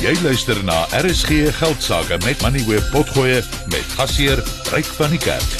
Jy luister na RSG Geldsaake met Money Web Potgoe met gasheer Ryk van die Kerk.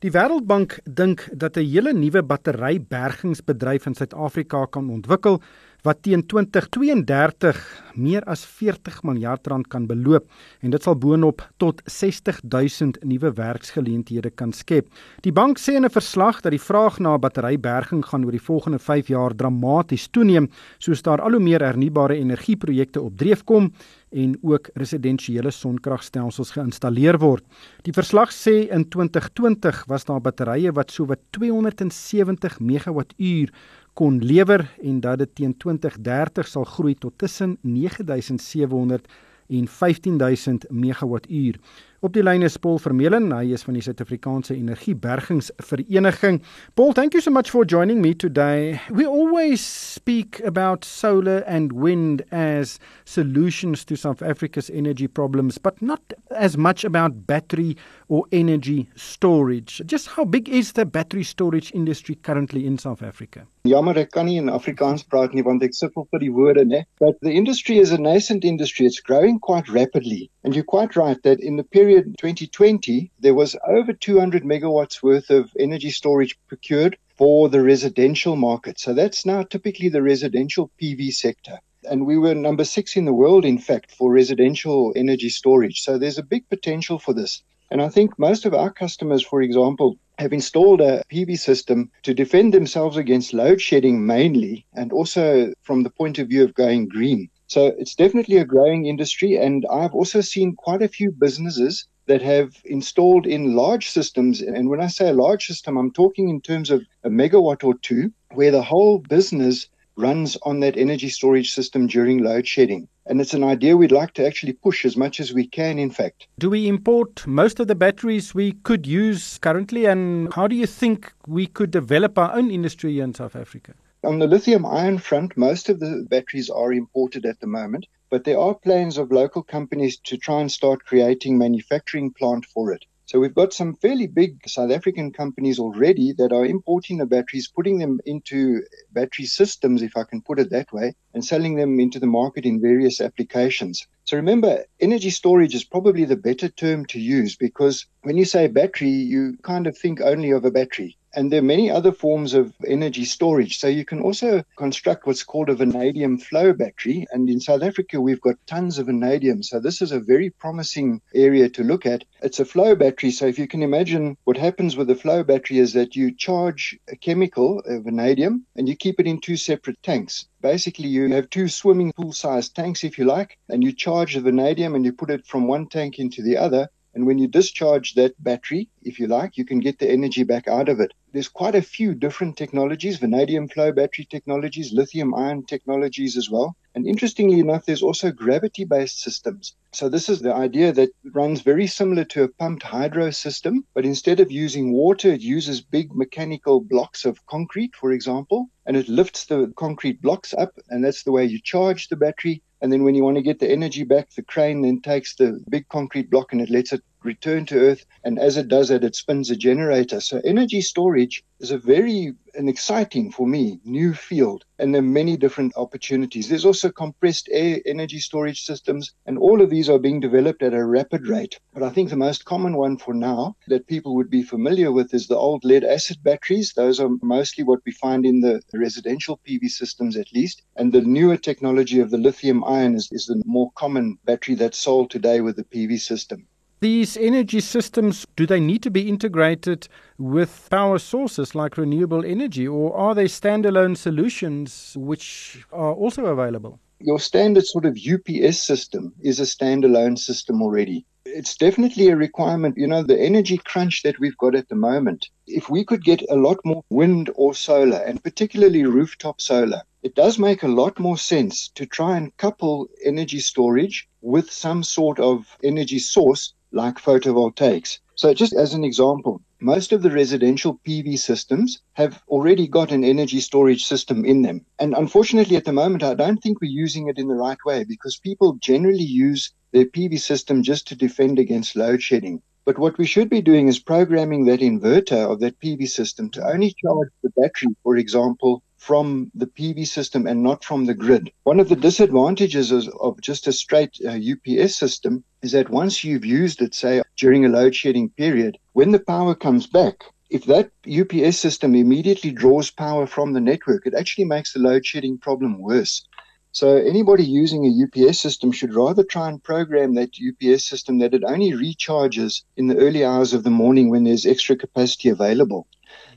Die Wêreldbank dink dat 'n hele nuwe batterybergingsbedryf in Suid-Afrika kan ontwikkel wat teen 2032 meer as 40 miljard rand kan beloop en dit sal boonop tot 60000 nuwe werksgeleenthede kan skep. Die bank sê in 'n verslag dat die vraag na batteryberging gaan oor die volgende 5 jaar dramaties toeneem soos daar al hoe meer hernubare energieprojekte op dreef kom en ook residensiële sonkragstelsels geïnstalleer word. Die verslag sê in 2020 was daar batterye wat sowat 270 megawattuur kon lewer en dat dit teen 2030 sal groei tot tussen 9700 en 15000 megawattuur. Op die lyn is Paul Vermeulen, hy is van die Suid-Afrikaanse Energiebergingsvereniging. Paul, thank you so much for joining me today. We always speak about solar and wind as solutions to South Africa's energy problems, but not as much about battery or energy storage. Just how big is the battery storage industry currently in South Africa? Jammer ek kan nie in Afrikaans praat nie want ek sukkel vir die woorde nê. But the industry is a nascent industry. It's growing quite rapidly. And you're quite right that in the period 2020 there was over 200 megawatts worth of energy storage procured for the residential market. So that's now typically the residential PV sector. And we were number 6 in the world in fact for residential energy storage. So there's a big potential for this. And I think most of our customers, for example, have installed a PV system to defend themselves against load shedding mainly, and also from the point of view of going green. So it's definitely a growing industry. And I've also seen quite a few businesses that have installed in large systems. And when I say a large system, I'm talking in terms of a megawatt or two, where the whole business runs on that energy storage system during load shedding. And it's an idea we'd like to actually push as much as we can, in fact. Do we import most of the batteries we could use currently? And how do you think we could develop our own industry in South Africa? On the lithium ion front, most of the batteries are imported at the moment, but there are plans of local companies to try and start creating manufacturing plant for it. So we've got some fairly big South African companies already that are importing the batteries, putting them into battery systems, if I can put it that way, and selling them into the market in various applications. So remember, energy storage is probably the better term to use because when you say battery, you kind of think only of a battery. And there are many other forms of energy storage. So you can also construct what's called a vanadium flow battery. And in South Africa, we've got tons of vanadium. So this is a very promising area to look at. It's a flow battery. So if you can imagine what happens with a flow battery is that you charge a chemical, a vanadium, and you keep it in two separate tanks. Basically, you have two swimming pool sized tanks, if you like, and you charge the vanadium and you put it from one tank into the other. And when you discharge that battery, if you like, you can get the energy back out of it. There's quite a few different technologies, vanadium flow battery technologies, lithium ion technologies as well. And interestingly enough, there's also gravity based systems. So this is the idea that runs very similar to a pumped hydro system, but instead of using water, it uses big mechanical blocks of concrete, for example, and it lifts the concrete blocks up. And that's the way you charge the battery. And then when you want to get the energy back, the crane then takes the big concrete block and it lets it return to earth. And as it does that, it spins a generator. So energy storage is a very an exciting for me new field and there are many different opportunities there's also compressed air energy storage systems and all of these are being developed at a rapid rate but i think the most common one for now that people would be familiar with is the old lead acid batteries those are mostly what we find in the residential pv systems at least and the newer technology of the lithium ion is, is the more common battery that's sold today with the pv system These energy systems, do they need to be integrated with power sources like renewable energy, or are they standalone solutions which are also available? Your standard sort of UPS system is a standalone system already. It's definitely a requirement. You know, the energy crunch that we've got at the moment, if we could get a lot more wind or solar, and particularly rooftop solar, it does make a lot more sense to try and couple energy storage with some sort of energy source like photovoltaics. So, just as an example, most of the residential PV systems have already got an energy storage system in them. And unfortunately, at the moment, I don't think we're using it in the right way because people generally use their PV system just to defend against load shedding. But what we should be doing is programming that inverter of that PV system to only charge the battery, for example, from the PV system and not from the grid. One of the disadvantages of just a straight uh, UPS system is that once you've used it, say during a load shedding period, when the power comes back, if that UPS system immediately draws power from the network, it actually makes the load shedding problem worse. So anybody using a UPS system should rather try and program that UPS system that it only recharges in the early hours of the morning when there's extra capacity available.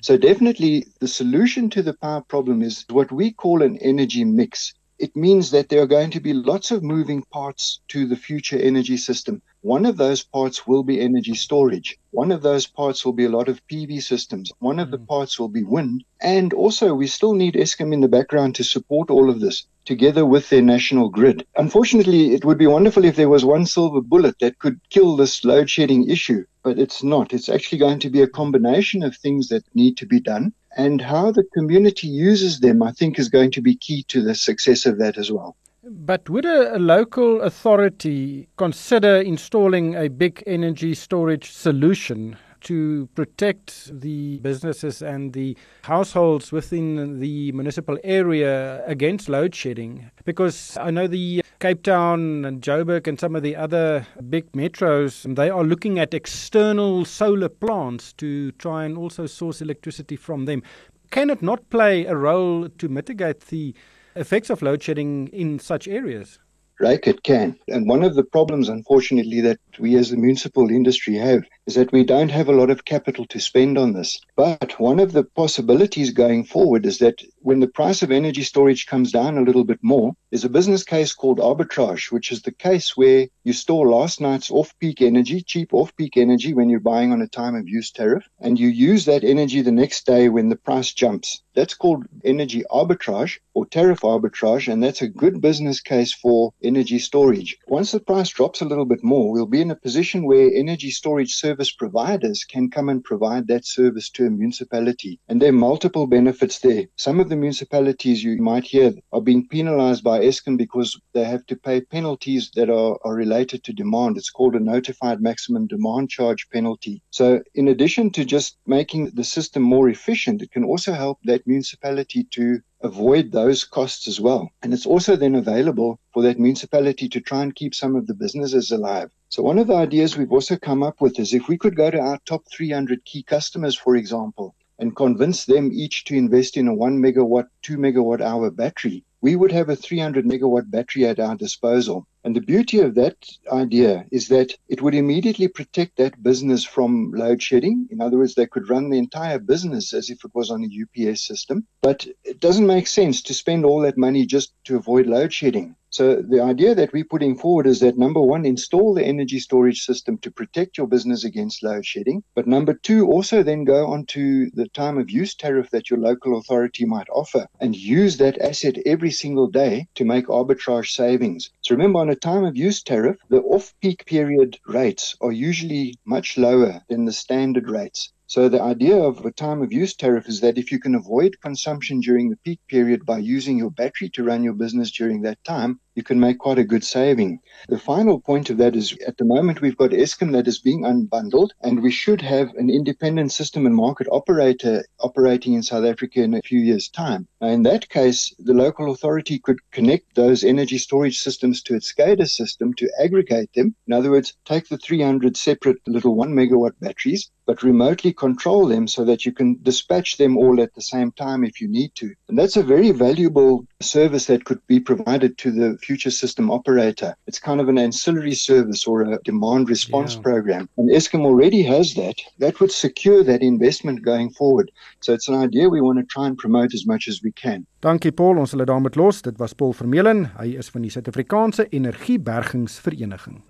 So definitely the solution to the power problem is what we call an energy mix. It means that there are going to be lots of moving parts to the future energy system. One of those parts will be energy storage. One of those parts will be a lot of PV systems. One of the hmm. parts will be wind. And also, we still need Eskom in the background to support all of this together with their national grid. Unfortunately, it would be wonderful if there was one silver bullet that could kill this load shedding issue, but it's not. It's actually going to be a combination of things that need to be done. And how the community uses them, I think, is going to be key to the success of that as well. But would a, a, local authority consider installing a big energy storage solution to protect the businesses and the households within the municipal area against load shedding? Because I know the Cape Town and Joburg and some of the other big metros, they are looking at external solar plants to try and also source electricity from them. Can it not play a role to mitigate the effects of load shedding in such areas? Right, it can. And one of the problems, unfortunately, that we as the municipal industry have is that we don't have a lot of capital to spend on this. But one of the possibilities going forward is that when the price of energy storage comes down a little bit more, there's a business case called arbitrage, which is the case where you store last night's off peak energy, cheap off peak energy when you're buying on a time of use tariff, and you use that energy the next day when the price jumps. That's called energy arbitrage or tariff arbitrage, and that's a good business case for energy storage. Once the price drops a little bit more, we'll be in a position where energy storage service providers can come and provide that service to a municipality. And there are multiple benefits there. Some of the municipalities you might hear are being penalized by Eskom because they have to pay penalties that are, are related to demand. It's called a notified maximum demand charge penalty. So in addition to just making the system more efficient, it can also help that municipality to avoid those costs as well. And it's also then available for that municipality to try and keep some of the businesses alive. So one of the ideas we've also come up with is if we could go to our top 300 key customers, for example, and convince them each to invest in a one megawatt, two megawatt hour battery, we would have a 300 megawatt battery at our disposal. And the beauty of that idea is that it would immediately protect that business from load shedding. In other words, they could run the entire business as if it was on a UPS system. But it doesn't make sense to spend all that money just to avoid load shedding. So the idea that we're putting forward is that number one, install the energy storage system to protect your business against load shedding. But number two, also then go onto the time of use tariff that your local authority might offer and use that asset every single day to make arbitrage savings. So remember on a time of use tariff, the off peak period rates are usually much lower than the standard rates. So the idea of a time of use tariff is that if you can avoid consumption during the peak period by using your battery to run your business during that time, you can make quite a good saving. The final point of that is at the moment we've got Eskom that is being unbundled and we should have an independent system and market operator operating in South Africa in a few years time. Now in that case, the local authority could connect those energy storage systems to its SCADA system to aggregate them. In other words, take the 300 separate little one megawatt batteries, but remotely control them so that you can dispatch them all at the same time if you need to. And that's a very valuable service that could be provided to the future system operator. It's kind of an ancillary service or a demand response yeah. program. And Eskom already has that. That would secure that investment going forward. So it's an idea we want to try and promote as much as we can. Dankie Paul, ons sal dit daarmee los. Dit was Paul Vermeulen. Hy is van die Suid-Afrikaanse Energiebergingsvereniging.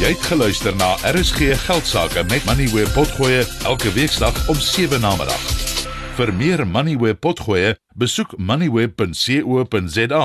Jy het geluister na RSG Geldsaake met Money where potgoe elke weeksdag om 7 na middag. Vir meer Money where potgoe, besoek moneyweb.co.za